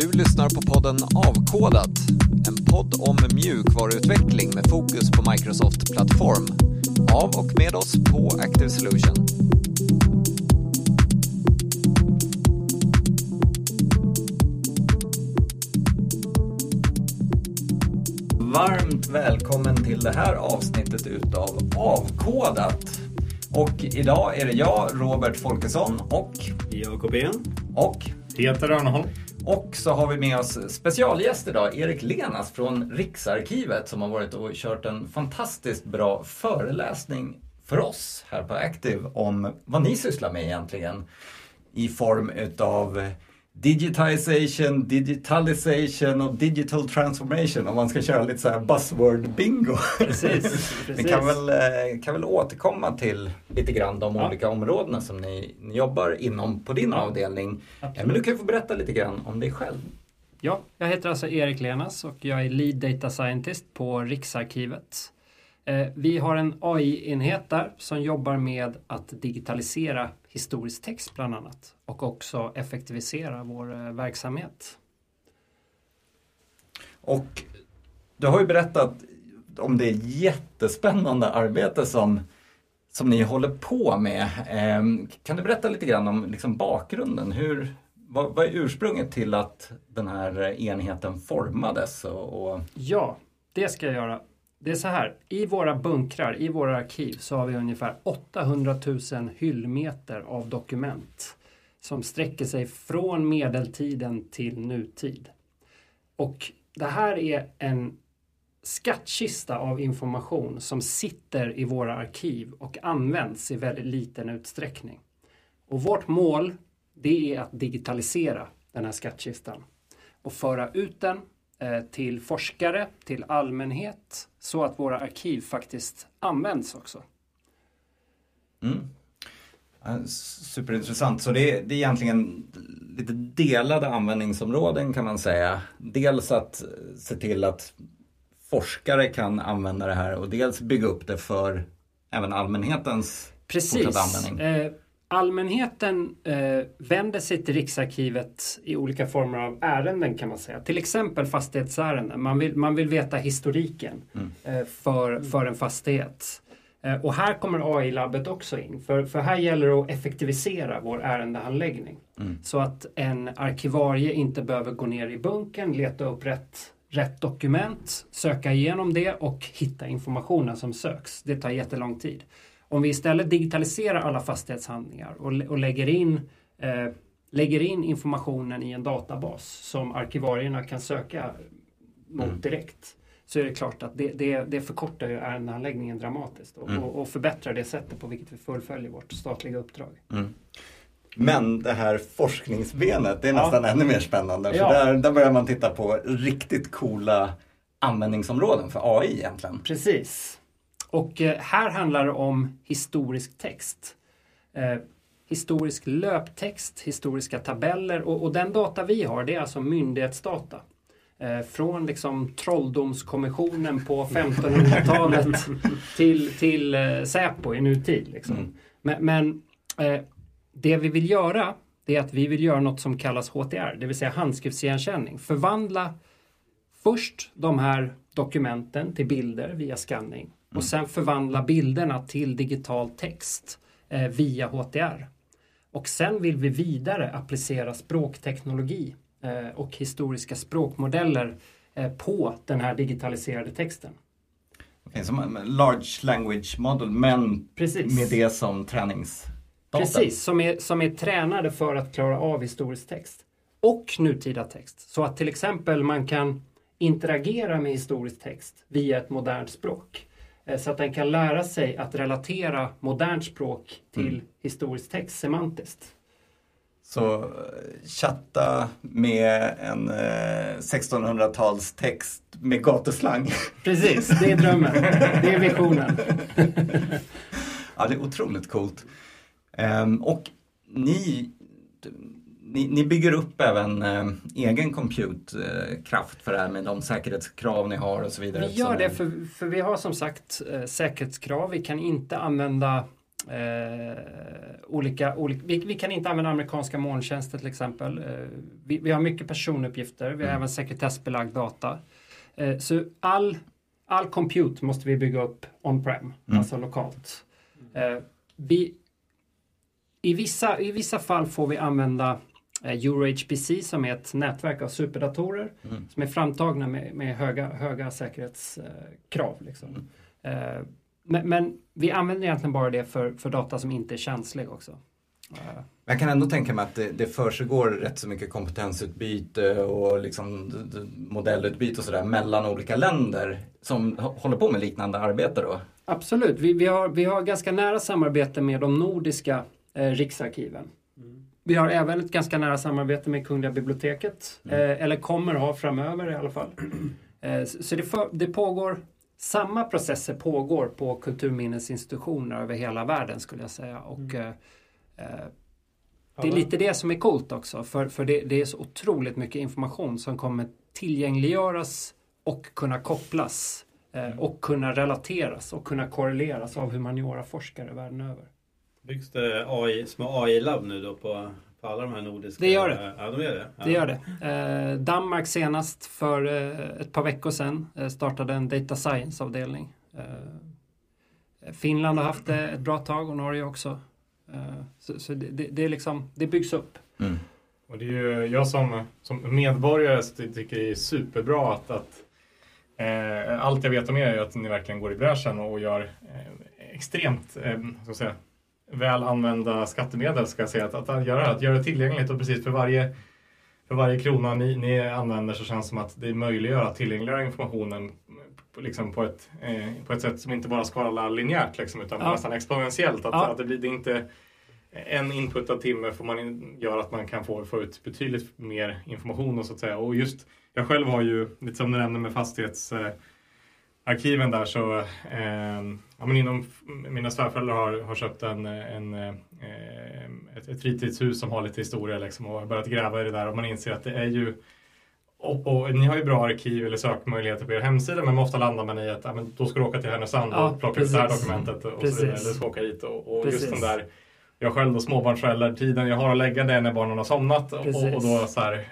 Du lyssnar på podden Avkodat, en podd om mjukvaruutveckling med fokus på Microsoft Plattform. Av och med oss på Active Solution. Varmt välkommen till det här avsnittet utav Avkodat. Och idag är det jag, Robert Folkesson och Jakob En. och Peter Örneholm och så har vi med oss specialgäst idag, Erik Lenas från Riksarkivet som har varit och kört en fantastiskt bra föreläsning för oss här på Active om vad ni sysslar med egentligen i form utav digitization, digitalization och digital transformation om man ska köra lite så här buzzword bingo. Precis, precis. kan väl, eh, kan väl återkomma till lite grann de Ja. olika områdena som ni, ni jobbar inom på din avdelning. Eh, Absolut. Men du kan ju få berätta lite grann om dig själv. Ja, jag heter alltså Erik Lenas och jag är Lead Data Scientist på Riksarkivet. Eh, Vi har en AI-enhet där som jobbar med att digitalisera historisk text bland annat och också effektivisera vår eh, verksamhet. Och du har ju berättat om det jättespännande arbete som, som ni håller på med. Ehm, Kan du berätta lite grann om liksom bakgrunden? Hur, vad, vad är ursprunget till att den här enheten formades? Och, och, Ja, det ska jag göra. Det är så här, i våra bunkrar, i våra arkiv så har vi ungefär 800 000 hyllmeter av dokument som sträcker sig från medeltiden till nutid. Och det här är en skattkista av information som sitter i våra arkiv och används i väldigt liten utsträckning. Och vårt mål, det är att digitalisera den här skattkistan och föra ut den till forskare, till allmänhet, så att våra arkiv faktiskt används också. mm. Superintressant. Så det är, det är egentligen lite delade användningsområden kan man säga. Dels att se till att forskare kan använda det här och dels bygga upp det för även allmänhetens Precis. fortsatta användning. Eh, allmänheten eh, vänder sig till Riksarkivet i olika former av ärenden kan man säga. Till exempel fastighetsärenden. Man vill, man vill veta historiken Mm. eh, för, för en fastighet. Eh, och här kommer AI-labbet också in. För, för här gäller det att effektivisera vår ärendehandläggning. Mm. Så att en arkivarie inte behöver gå ner i bunken, leta upp rätt, rätt dokument, söka igenom det och hitta informationen som söks. Det tar jättelång tid. Om vi istället digitaliserar alla fastighetshandlingar och, och lägger, in, eh, lägger in informationen i en databas som arkivarierna kan söka mot Mm. direkt så är det klart att det, det, det förkortar ju ärendehandläggningen dramatiskt och, Mm. och, och förbättrar det sättet på vilket vi fullföljer vårt statliga uppdrag. Mm. Men det här forskningsbenet, det är Ja. nästan ännu mer spännande. För Ja. där, där börjar man titta på riktigt coola användningsområden för AI egentligen. Precis. Och eh, här handlar det om historisk text. Eh, historisk löptext, historiska tabeller och, och den data vi har det är alltså myndighetsdata. Eh, från liksom trolldomskommissionen på 1500-talet till, till eh, Säpo i nutid. Liksom. Mm. Men, men eh, det vi vill göra det är att vi vill göra något som kallas HTR, det vill säga handskriftsigenkänning. Förvandla först de här dokumenten till bilder via scanning och sen förvandla bilderna till digital text eh, via HTR. Och sen vill vi vidare applicera språkteknologi eh, och historiska språkmodeller eh, på den här digitaliserade texten. Okej, som en large language model men Precis. med det som träningsdata. Precis, som är, som är tränade för att klara av historisk text. Och nutida text. Så att till exempel man kan interagera med historisk text via ett modernt språk. Eh, Så att den kan lära sig att relatera modernt språk till Mm. historisk text semantiskt. Så eh, chatta med en eh, 1600-tals text med gatuslang. Precis, det är drömmen. Det är visionen. ja, det är otroligt coolt. Ehm, och ni, ni, ni bygger upp även eh, egen compute-kraft för det här med de säkerhetskrav ni har och så vidare. Vi gör det för, för vi har som sagt eh, säkerhetskrav. Vi kan inte använda Eh, olika, olika, vi, vi, kan inte använda amerikanska molntjänster till exempel. Eh, vi, vi, har mycket personuppgifter, vi har mm. även sekretessbelagd data. Eh, så all, all compute måste vi bygga upp on-prem, mm. alltså lokalt. Eh, vi, i, vissa, I vissa fall får vi använda eh, EuroHPC som är ett nätverk av superdatorer mm. som är framtagna med, med höga, höga säkerhetskrav. Liksom. Mm. Eh, men, men, vi använder egentligen bara det för, för data som inte är känslig också. Eh. Jag kan ändå tänka mig att det, det försiggår rätt så mycket kompetensutbyte och liksom modellutbyte och sådär mellan olika länder som håller på med liknande arbete då? Absolut, vi, vi, har, vi har ganska nära samarbete med de nordiska eh, riksarkiven. Vi har även ett ganska nära samarbete med Kungliga biblioteket, mm. eh, eller kommer ha framöver i alla fall. Eh, så det, för, det pågår samma processer pågår på kulturminnesinstitutioner över hela världen skulle jag säga. Och, mm. eh, eh det är lite det som är coolt också för, för det, det, är så otroligt mycket information som kommer tillgängliggöras och kunna kopplas eh, mm. och kunna relateras och kunna korreleras av humaniora-forskare världen över. Byggs det AI, små AI-labb nu då på på alla de här nordiska? Det gör det. Ja, de gör det. Ja. Det gör det. Eh, Danmark senast för eh, ett par veckor sedan eh, startade en Data Science-avdelning. Eh, Finland har haft det ett bra tag och Norge också. Eh, så, så det, det, det, är liksom, det byggs upp. Mm. Och det är ju jag som, som medborgare tycker det är superbra att, att eh, allt jag vet om er är att ni verkligen går i bräschen och gör extremt, eh, så att säga, väl använda skattemedel ska jag säga, att, att, göra, att göra det tillgängligt och precis för varje, för varje krona ni, ni använder så känns det som att det möjliggör att tillgängliggöra informationen liksom på, ett, eh, på ett sätt som inte bara skalar linjärt liksom, utan ja. nästan exponentiellt. Att, ja. att det blir det inte en inputad timme får man gör att man kan få, få ut betydligt mer information och så att säga. Och just jag själv har ju, lite som du nämnde med fastighets eh, arkiven där så eh, ja, men inom, mina svärföräldrar har, har köpt en, en, eh, ett, ett fritidshus som har lite historia liksom, och har börjat gräva i det där och man inser att det är ju och, och, ni har ju bra arkiv eller sökmöjligheter på er hemsida men ofta landar man i att ja, men då ska du åka till Härnösand ja, och plocka ut det här dokumentet och precis. så vidare. Eller ska åka hit och, och just den där jag själv då småbarnsförälder, tiden jag har att lägga det när barnen har somnat och, och, då så här,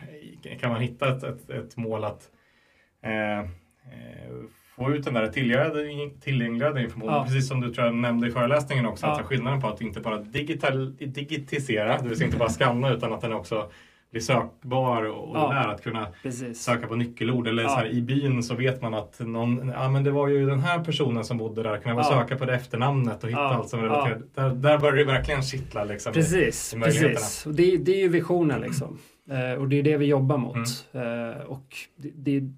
kan man hitta ett, ett, ett mål att eh, eh få ut den där tillgängliga informationen. Ja. Precis som du tror jag nämnde i föreläsningen också, ja. att skillnaden på att inte bara digital, digitisera, det vill säga inte bara skanna utan att den också blir sökbar och ja. där att kunna Precis. söka på nyckelord. Eller ja. så här, i byn så vet man att någon, ja men det var ju den här personen som bodde där. Kan jag väl ja. söka på det efternamnet och hitta allt som är relaterat. Där, där börjar det verkligen kittla liksom. Precis, i, i precis. Det, det är ju visionen liksom. Mm. och det är det vi jobbar mot. Mm. Uh, och det, det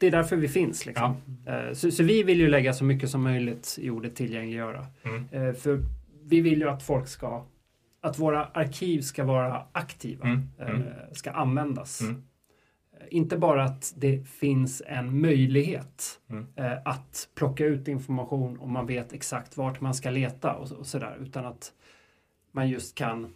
det är därför vi finns. Liksom. Ja. Eh, så, så, vi vill ju lägga så mycket som möjligt i ordet tillgängliggöra. Mm. Eh, för vi vill ju att folk ska, att våra arkiv ska vara aktiva, mm. Eh, mm. ska användas. Mm. Inte bara att det finns en möjlighet mm. att plocka ut information och man vet exakt vart man ska leta och, och sådär, utan att man just kan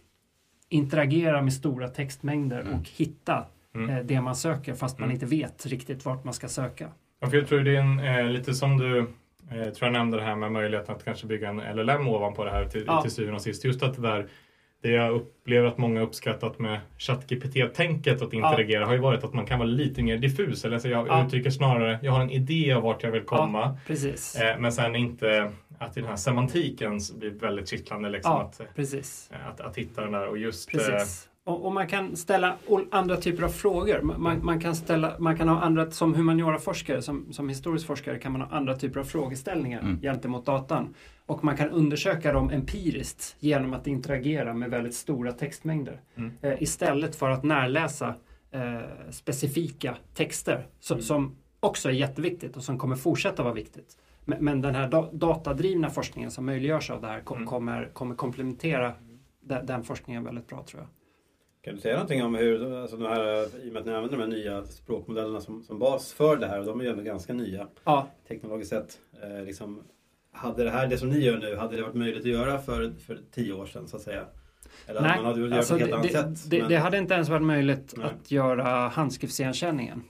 interagera med stora textmängder och hitta mm. Eh, det man söker fast man mm. inte vet riktigt vart man ska söka. Ja, för jag tror det är en, eh, lite som du eh, tror jag nämnde det här med möjligheten att kanske bygga en LLM ovanpå det här till, ja. till syvende och sist. Just att det där det jag upplever att många uppskattat med ChatGPT-tänket att interagera ja. har ju varit att man kan vara lite mer diffus. Eller så jag ja. uttrycker snarare, jag har en idé av vart jag vill komma. Ja, eh, men sen inte att den här semantiken blir väldigt kittlande. Liksom, att, precis. Att, att, hitta den där och just precis. Och, och, man kan ställa andra typer av frågor. Man, man, kan, ställa, man kan ha andra, som humanioraforskare, som, som historisk forskare kan man ha andra typer av frågeställningar mm. gentemot datan. Och man kan undersöka dem empiriskt genom att interagera med väldigt stora textmängder. Mm. Eh, istället för att närläsa eh, specifika texter som, mm. som, också är jätteviktigt och som kommer fortsätta vara viktigt. Men, men den här da, datadrivna forskningen som möjliggörs av det här kom, mm. kommer, kommer komplementera den, den forskningen väldigt bra tror jag. Kan du säga någonting om hur, alltså de här, i och med att ni använder de här nya språkmodellerna som, som bas för det här och de är ju ändå ganska nya ja. teknologiskt sett. Eh, liksom, hade det här, det som ni gör nu, hade det varit möjligt att göra för, för tio år sedan så att säga? Eller Nej, man hade gjort alltså, det, det, sätt, det, men... det, hade inte ens varit möjligt Nej. att göra handskriftsigenkänningen.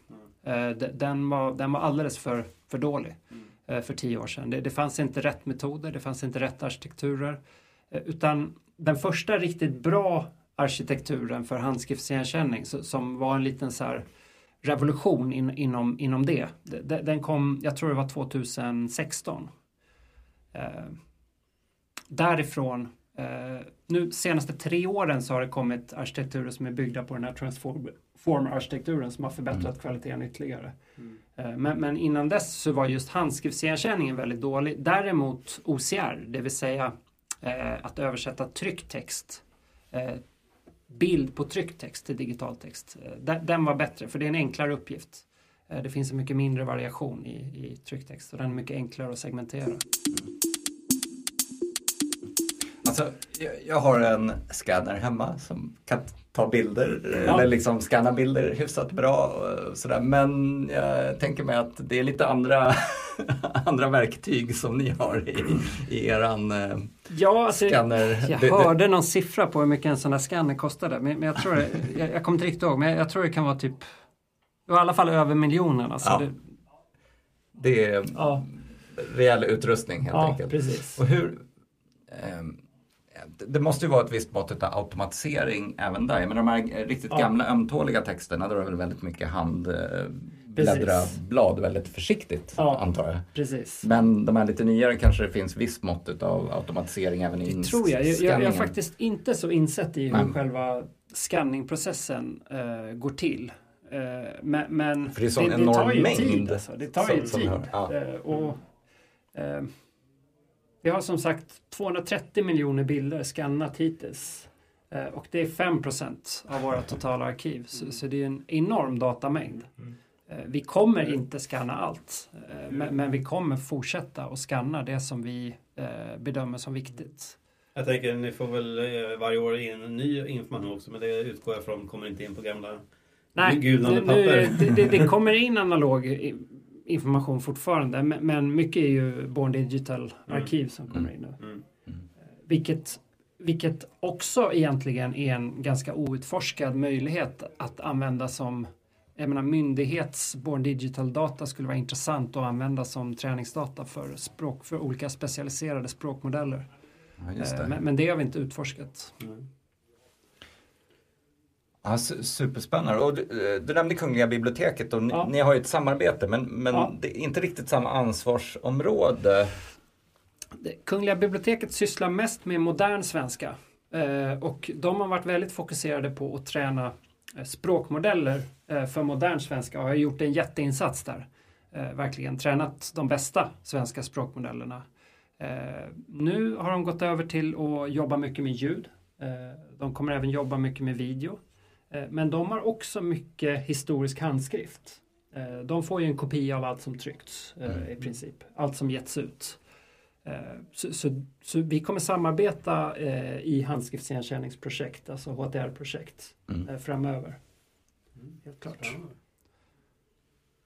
Mm. Eh, den, var, den var alldeles för, för dålig. Mm. eh, för tio år sedan. Det, det fanns inte rätt metoder, det fanns inte rätt arkitekturer. Eh, utan den första riktigt bra arkitekturen för handskriftsigenkänning som var en liten så revolution in, inom, inom det. Den kom, jag tror det var 2016. Eh, därifrån, eh, nu senaste tre åren så har det kommit arkitekturer som är byggda på den här transform-arkitekturen som har förbättrat mm. kvaliteten ytterligare. Mm. Eh, men, men, innan dess så var just handskriftsigenkänningen väldigt dålig. Däremot OCR, det vill säga eh, att översätta trycktext eh, bild på tryckt text till digital text. Eh, den var bättre för det är en enklare uppgift. Eh, det finns en mycket mindre variation i, i trycktext och den är mycket enklare att segmentera. Alltså, jag har en scanner hemma som kan ta bilder ja. eller liksom scanna bilder hyfsat bra. Och sådär. Men jag tänker mig att det är lite andra, andra verktyg som ni har i, i eran eh, ja, alltså, scanner. Jag det, hörde någon siffra på hur mycket en sån här scanner kostade. Men, men jag tror det, jag, jag kommer inte riktigt ihåg, men jag, tror det kan vara typ i alla fall över miljonen. Alltså. Ja. Det, det är ja. rejäl utrustning helt ja, enkelt. Precis. Och hur, eh, det måste ju vara ett visst mått av automatisering även där. Men de här riktigt ja. gamla ömtåliga texterna, då är väl väldigt mycket handbläddra eh, blad väldigt försiktigt ja, antar jag. Precis. Men de här lite nyare kanske det finns visst mått av automatisering även i Det tror jag. Jag, jag, är faktiskt inte så insett i hur Nej. själva skanningprocessen uh, går till. Uh, men, men För det är sån det, enorm det tar ju mängd. Tid, alltså. Det tar ju tid. Ja. Uh, och, vi har som sagt 230 miljoner bilder skannat hittills. Eh, och det är 5% av våra totala arkiv. Så, så, det är en enorm datamängd. Mm. Eh, vi kommer inte skanna allt. Eh, men, men, vi kommer fortsätta att skanna det som vi bedömer som viktigt. Jag tänker ni får väl varje år in ny information också men det utgår jag från kommer inte in på gamla Nej, gulnande papper. Det, det, det kommer in analog information fortfarande. Men mycket är ju Born Digital-arkiv som kommer in nu. Mm. Mm. Vilket, vilket också egentligen är en ganska outforskad möjlighet att använda som jag menar myndighets Born Digital-data skulle vara intressant att använda som träningsdata för, språk, för olika specialiserade språkmodeller. Ja, det. Men, men, det har vi inte utforskat. Mm. Ja, superspännande. Och du, eh, du nämnde Kungliga biblioteket och ni, ja. ni har ju ett samarbete men, men ja. det är inte riktigt samma ansvarsområde. Kungliga biblioteket sysslar mest med modern svenska eh, och de har varit väldigt fokuserade på att träna eh, språkmodeller för modern svenska och har gjort en jätteinsats där. Verkligen tränat de bästa svenska språkmodellerna. Nu har de gått över till att jobba mycket med ljud. De kommer även jobba mycket med video. Eh, men de har också mycket historisk handskrift. Eh, de får ju en kopia av allt som tryckts eh, mm. i princip. Allt som getts ut. Så, så, så vi kommer samarbeta i handskriftsigenkänningsprojekt, alltså HTR-projekt mm. framöver. Mm. Helt klart.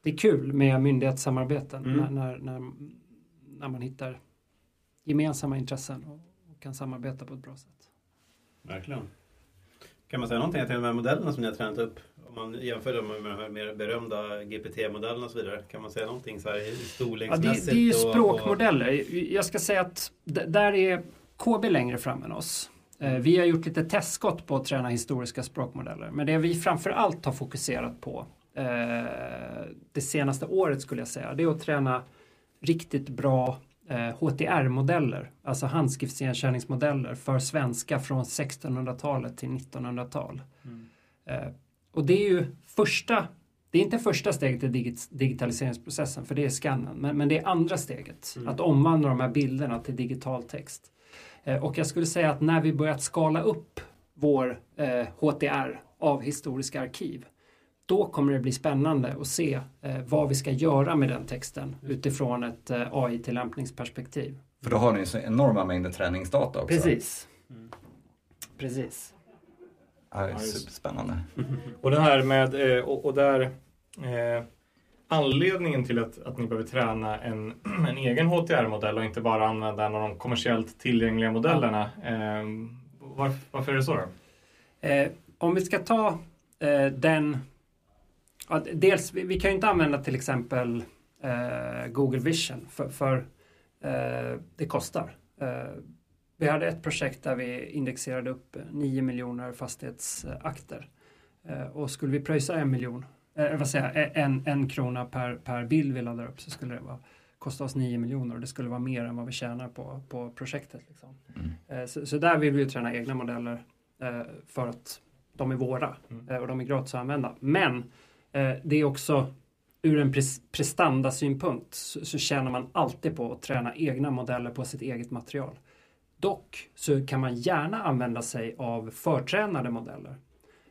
Det är kul med myndighetssamarbeten mm. när, när, när, när, man hittar gemensamma intressen och, och kan samarbeta på ett bra sätt. Verkligen. Kan man säga någonting till de här modellerna som ni har tränat upp? Om man jämför dem med de här mer berömda GPT-modellerna och så vidare. Kan man säga någonting så här storleksmässigt? Ja, det, det är ju språkmodeller. Jag ska säga att där är KB längre fram än oss. Eh, vi har gjort lite testskott på att träna historiska språkmodeller. Men det vi framför allt har fokuserat på eh, det senaste året skulle jag säga, det är att träna riktigt bra HTR-modeller, eh, alltså handskriftsigenkänningsmodeller för svenska från 1600-talet till 1900-tal. Mm. Eh, och det är ju första, det är inte första steget i digitaliseringsprocessen, för det är skannen, men, men det är andra steget, mm. att omvandla de här bilderna till digital text. Eh, och jag skulle säga att när vi börjat skala upp vår HTR av historiska arkiv då kommer det bli spännande att se eh, vad vi ska göra med den texten utifrån ett eh, AI-tillämpningsperspektiv. För då har ni så enorma mängder träningsdata också. Precis. Mm. Precis. Ja, det är superspännande. Och det här med, eh, och, och där eh, anledningen till att, att ni behöver träna en, en egen HTR-modell och inte bara använda en av de kommersiellt tillgängliga modellerna. Eh, var, varför är det så då? Eh, om vi ska ta den Ja, dels, vi, vi kan ju inte använda till exempel eh, Google Vision för, för eh, det kostar. Eh, vi hade ett projekt där vi indexerade upp 9 miljoner fastighetsakter. Eh, och skulle vi pröjsa en miljon, eh, vad säger jag, en, en krona per, per bild vi laddar upp så skulle det vara, kosta oss 9 miljoner och det skulle vara mer än vad vi tjänar på, på projektet. Liksom. Mm. Eh, så, så, där vill vi ju träna egna modeller eh, för att de är våra Mm. och de är gratis att använda. Men Eh, det är också ur en prestandasynpunkt så, så tjänar man alltid på att träna egna modeller på sitt eget material. Dock så kan man gärna använda sig av förtränade modeller.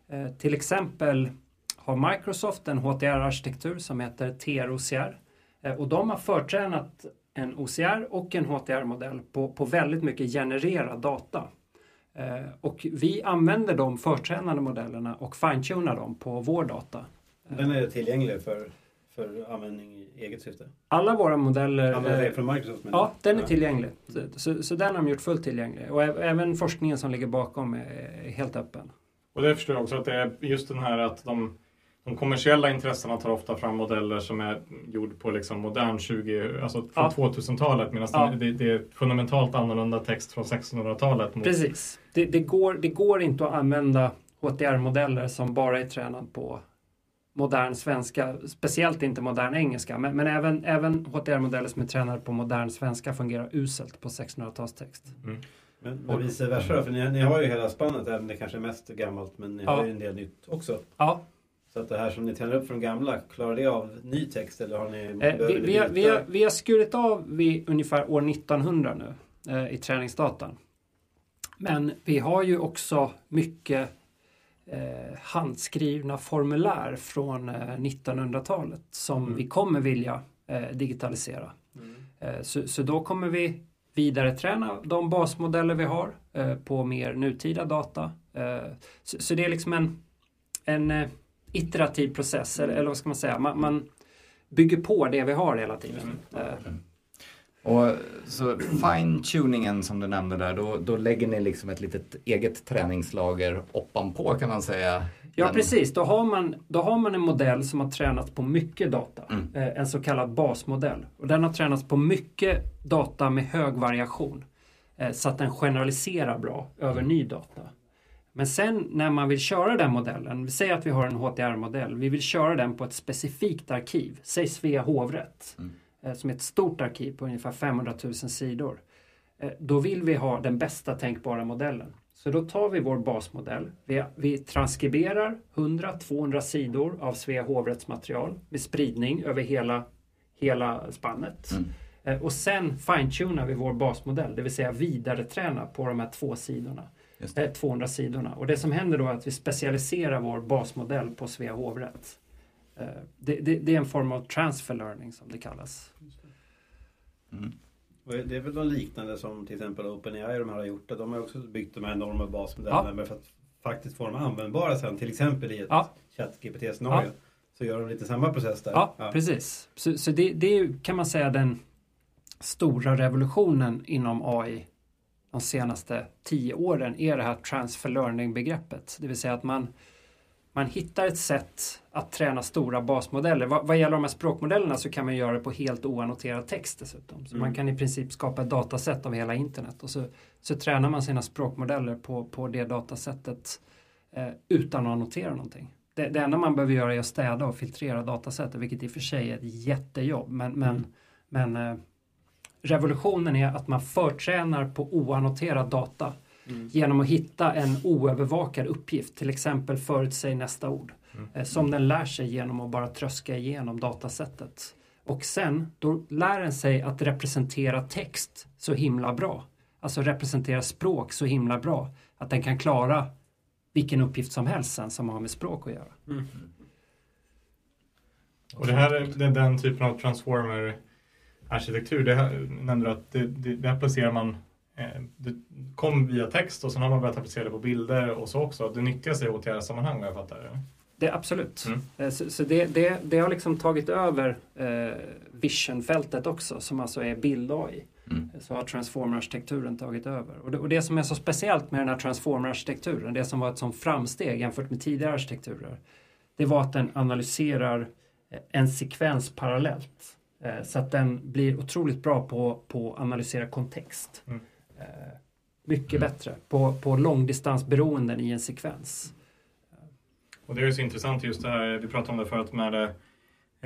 Eh, till exempel har Microsoft en HTR-arkitektur som heter TR-OCR eh, och de har förtränat en OCR och en HTR-modell på, på väldigt mycket genererad data. Eh, och vi använder de förtränade modellerna och fine-tunar dem på vår data. Den är tillgänglig för, för användning i eget syfte. Alla våra modeller Ja, det är från Microsoft. men- Ja, den är tillgänglig. Så, så, den har de gjort fullt tillgänglig. Och även forskningen som ligger bakom är helt öppen. Och det förstår jag också att det är just den här att de, de kommersiella intressena tar ofta fram modeller som är gjord på liksom modern 20, alltså från Ja. 2000-talet medan Ja. det, det är fundamentalt annorlunda text från 1600-talet. mot- Precis. Det, det, går, det går inte att använda HTR-modeller som bara är tränad på modern svenska, speciellt inte modern engelska, men, men även, även HTR-modeller som är tränade på modern svenska fungerar uselt på 1600-talstext. Men, men vice versa då, för ni, ni har ju hela spannet, även det kanske är mest gammalt, men ni Ja. har ju en del nytt också. Ja, Så att det här som ni tränar upp från gamla, klarar det av ny text eller har ni... Eh, vi, vi, har, vi, har, vi har skurit av vid ungefär år 1900 nu eh, i träningsdatan. Men vi har ju också mycket eh, handskrivna formulär från eh, 1900-talet som Mm. vi kommer vilja eh, digitalisera. Mm. Eh, så, så då kommer vi vidare träna de basmodeller vi har eh, på mer nutida data. Eh, så, så det är liksom en, en iterativ process, eller, eller vad ska man säga? Man, man bygger på det vi har hela tiden. Eh, Och så fine-tuningen som du nämnde där, då, då lägger ni liksom ett litet eget träningslager ovanpå kan man säga. Ja Den- precis, då har, man, då har man en modell som har tränats på mycket data. Mm. Eh, en så kallad basmodell. Och den har tränats på mycket data med hög variation. Eh, så att den generaliserar bra över ny data. Men sen när man vill köra den modellen, vi säger att vi har en HTR-modell, vi vill köra den på ett specifikt arkiv, säg Svea hovrätt, Mm. Eh, som är ett stort arkiv på ungefär 500 000 sidor. Eh, då vill vi ha den bästa tänkbara modellen. Så då tar vi vår basmodell, vi, vi transkriberar 100-200 sidor av Svea hovrätts material med spridning över hela, hela spannet. Mm. Eh, Och sen fine-tunar vi vår basmodell, det vill säga vidareträna på de här två sidorna. Just det. Eh, 200 sidorna. Och det som händer då är att vi specialiserar vår basmodell på Svea hovrätt. Eh, Det, det, det är en form av transfer learning som det kallas. Mm. Och Det är väl något liknande som till exempel OpenAI de här har gjort. De har också byggt de här enorma basmodellerna Ja. men för att faktiskt få dem användbara sen, till exempel i ett Ja. ChatGPT-scenario. Så gör de lite samma process där. Ja, precis. Så, så det, det är kan man säga den stora revolutionen inom AI de senaste tio åren är det här transfer learning-begreppet. Det vill säga att man, man hittar ett sätt att träna stora basmodeller. Vad, vad gäller de här språkmodellerna så kan man göra det på helt oannoterad text dessutom. Så Mm. man kan i princip skapa ett dataset av hela internet och så, så tränar man sina språkmodeller på, på det datasättet eh, utan att annotera någonting. Det, det enda man behöver göra är att städa och filtrera datasättet, vilket i och för sig är ett jättejobb. Men, men, men eh, revolutionen är att man förtränar på oannoterad data Mm. genom att hitta en oövervakad uppgift, till exempel förutsäg nästa ord, Mm. eh, som den lär sig genom att bara tröska igenom datasättet. Och sen, då lär den sig att representera text så himla bra. Alltså representera språk så himla bra att den kan klara vilken uppgift som helst sen som har med språk att göra. Mm. Och det här är är den typen av transformer-arkitektur. Det här, nämnde du att det, det, det här placerar man det kom via text och sen har man börjat applicera det på bilder och så också. Det nyttjas i OTR-sammanhang vad jag fattar det. Det absolut. Mm. Eh, Så, så det, det, det har liksom tagit över eh, vision-fältet också som alltså är bild-AI. Mm. Så har transformer-arkitekturen tagit över. Och det, och det som är så speciellt med den här transformer-arkitekturen, det som var ett sånt framsteg jämfört med tidigare arkitekturer, det var att den analyserar eh, en sekvens parallellt. Eh, så att den blir otroligt bra på, på att analysera kontext. Mm. Eh, mycket bättre på, på långdistansberoenden i en sekvens. Och det är ju så intressant just det här, vi pratade om det förut med det,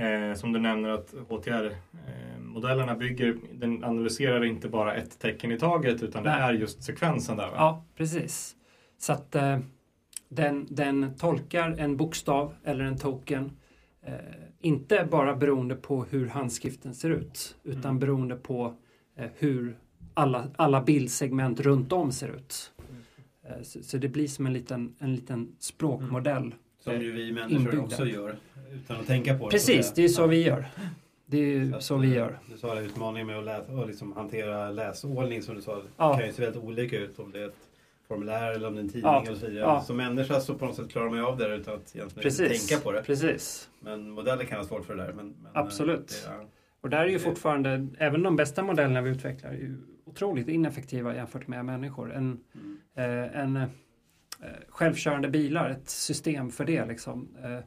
eh, som du nämner att HTR-modellerna bygger, den analyserar inte bara ett tecken i taget utan det Nej. är just sekvensen där. Va? Ja, precis. Så att eh, den, den tolkar en bokstav eller en token eh, inte bara beroende på hur handskriften ser ut utan Mm. beroende på eh, hur alla, alla bildsegment runt om ser ut. Eh, så, så det blir som en liten, en liten språkmodell. Som ju vi människor Inbyggda. också gör utan att tänka på det. Precis, det är så vi gör. Det är att, så vi eh, gör. Du sa det, utmaningen med att läsa, och liksom hantera läsordning som du sa. Ja. Det kan ju se väldigt olika ut om det är ett formulär eller om det är en tidning Ja. eller så vidare. Ja. Som människa så på något sätt klarar man ju av det utan att egentligen Precis. tänka på det. Precis. Men modeller kan ha svårt för det där. Men, men, Absolut. det är- Och där är ju fortfarande, även de bästa modellerna vi utvecklar, ju otroligt ineffektiva jämfört med människor. En, Mm. eh, en eh, självkörande bilar, ett system för det liksom, eh,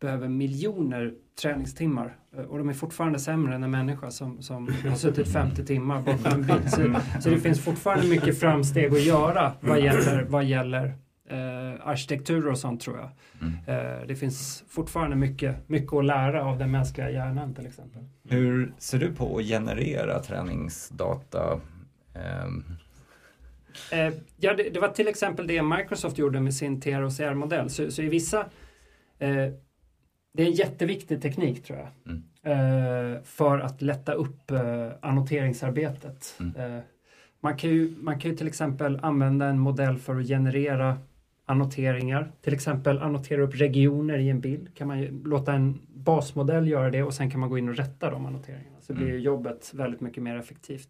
behöver miljoner träningstimmar eh, och de är fortfarande sämre än en människa som, som har suttit 50 timmar bakom en bil. Så, så det finns fortfarande mycket framsteg att göra vad gäller, vad gäller eh, arkitektur och sånt tror jag. Mm. Eh, det finns fortfarande mycket, mycket att lära av den mänskliga hjärnan till exempel. Hur ser du på att generera träningsdata? Ehm, Eh, ja, det, det var till exempel det Microsoft gjorde med sin TROCR-modell. Så, så i vissa... Eh, det är en jätteviktig teknik tror jag. Mm. Eh, för att lätta upp eh, annoteringsarbetet. Mm. Eh, man, kan ju, man kan ju till exempel använda en modell för att generera annoteringar. Till exempel annotera upp regioner i en bild. Kan man ju låta en basmodell göra det och sen kan man gå in och rätta de annoteringarna. Så blir Mm. jobbet väldigt mycket mer effektivt.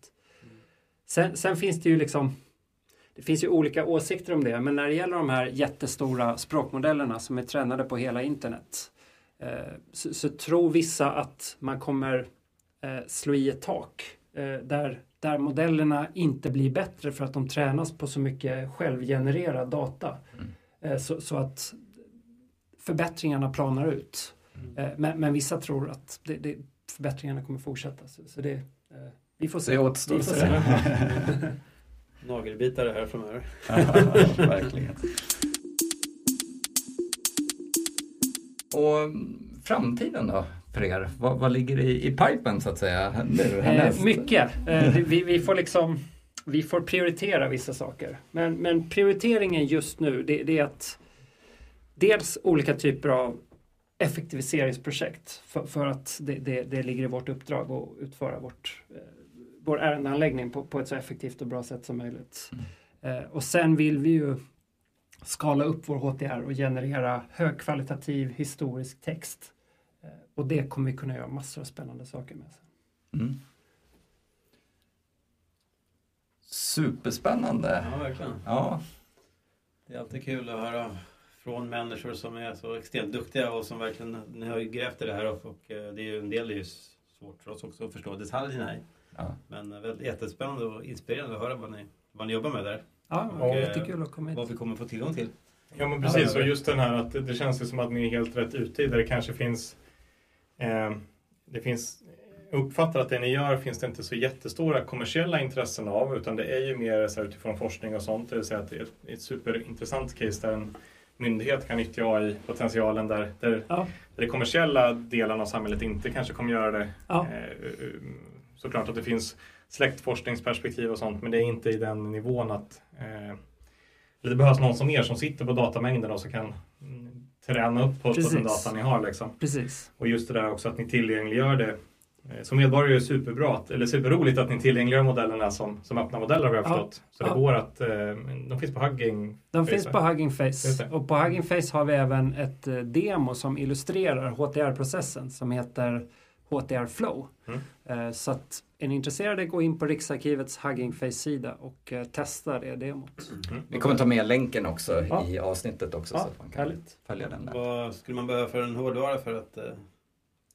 Sen, sen finns det ju liksom det finns ju olika åsikter om det, men när det gäller de här jättestora språkmodellerna som är tränade på hela internet eh, så, så tror vissa att man kommer eh, slå i ett tak eh, där, där modellerna inte blir bättre för att de tränas på så mycket självgenererad data. Mm. Eh, så, så att förbättringarna planar ut. Eh, men, men vissa tror att det, det, förbättringarna kommer fortsätta. Så, så det, eh, vi får se. det återstår att se. Nagelbitare här framöver. Ja, verkligen. Och framtiden då för er? Vad, vad ligger i, i pipen så att säga nu Eh, mycket. Eh, vi, vi får liksom vi får prioritera vissa saker. Men, men prioriteringen just nu det, det är att dels olika typer av effektiviseringsprojekt för, för att det, det, det ligger i vårt uppdrag att utföra vårt, eh, vår ärendeanläggning på, på ett så effektivt och bra sätt som möjligt. Eh, och sen vill vi ju skala upp vår HTR och generera högkvalitativ historisk text. Eh, och det kommer vi kunna göra massor av spännande saker med. Mm. Superspännande. Ja, verkligen. Ja, Det är alltid kul att höra från människor som är så extremt duktiga och som verkligen, ni har grävt i det här och, och eh, det är ju en del är ju svårt för oss också att förstå detaljerna i. ja. Men eh, väldigt jättespännande och inspirerande att höra vad ni, vad ni jobbar med där. Ja, Och, eh, jättekul att komma hit. Vad vi kommer få tillgång till. Ja men precis, och just den här att det, känns ju som att ni är helt rätt ute i där det kanske finns eh, Det finns jag uppfattar att det ni gör finns det inte så jättestora kommersiella intressen av utan det är ju mer så här, utifrån forskning och sånt. Det vill säga att det är ett, ett superintressant case där en myndighet kan nyttja AI-potentialen där, där, Ja, där de kommersiella delarna av samhället inte kanske kommer göra det. ja, Eh, såklart att det finns släktforskningsperspektiv och sånt men det är inte i den nivån att eh, det behövs någon som er som sitter på datamängden och så kan mm, träna upp på, på den data ni har. Liksom. precis. Och just det där också att ni tillgängliggör det. Eh, Som medborgare är det superbra, att- eller superroligt att ni tillgängliggör modellerna som, som öppna modeller har jag Ja. förstått. Så det Ja. går att, eh, de finns på Hugging. De Face, finns på Hugging Face. Och på Hugging Face har vi även ett eh, demo som illustrerar HTR-processen som heter HTR Flow. Mm. Eh, Så att är ni intresserade, gå in på Riksarkivets Hugging Face-sida och eh, testa det demot. Vi kommer ta med länken också Ja. i avsnittet också Ja, så att man kan härligt. följa den där. Vad skulle man behöva för en hårdvara för att Ja,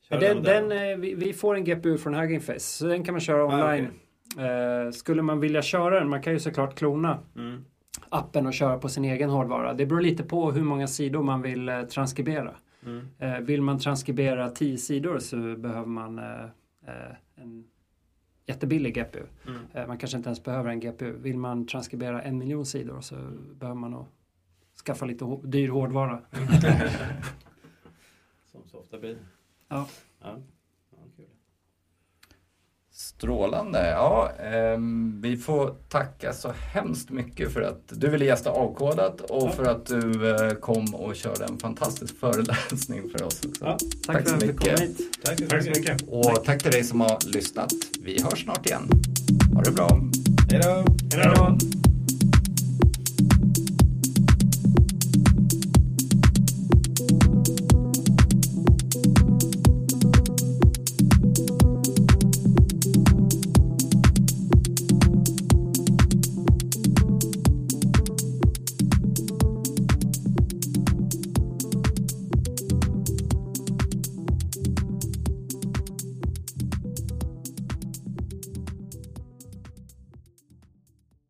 köra Den, den, eh, vi, vi får en GPU från Hugging Face, så den kan man köra Ah, online. Eh, Skulle man vilja köra den, man kan ju såklart klona Mm. appen och köra på sin egen hårdvara. Det beror lite på hur många sidor man vill transkribera. Mm. Vill man transkribera 10 sidor så behöver man eh, eh, en jättebillig GPU. Mm. Man kanske inte ens behöver en GPU. Vill man transkribera en miljon sidor så behöver man nog skaffa lite dyr hårdvara. Som så ofta blir. Ja. Ja. Strålande. Ja, ehm, vi får tacka så hemskt mycket för att du ville gästa Avkodat och Ja. för att du eh, kom och körde en fantastisk föreläsning för oss också. Ja, Tack, Tack för så att komma mycket. hit. tack så Tack så mycket. Och tack till dig som har lyssnat. Vi hörs snart igen. Ha det bra. Hej då! Hej då!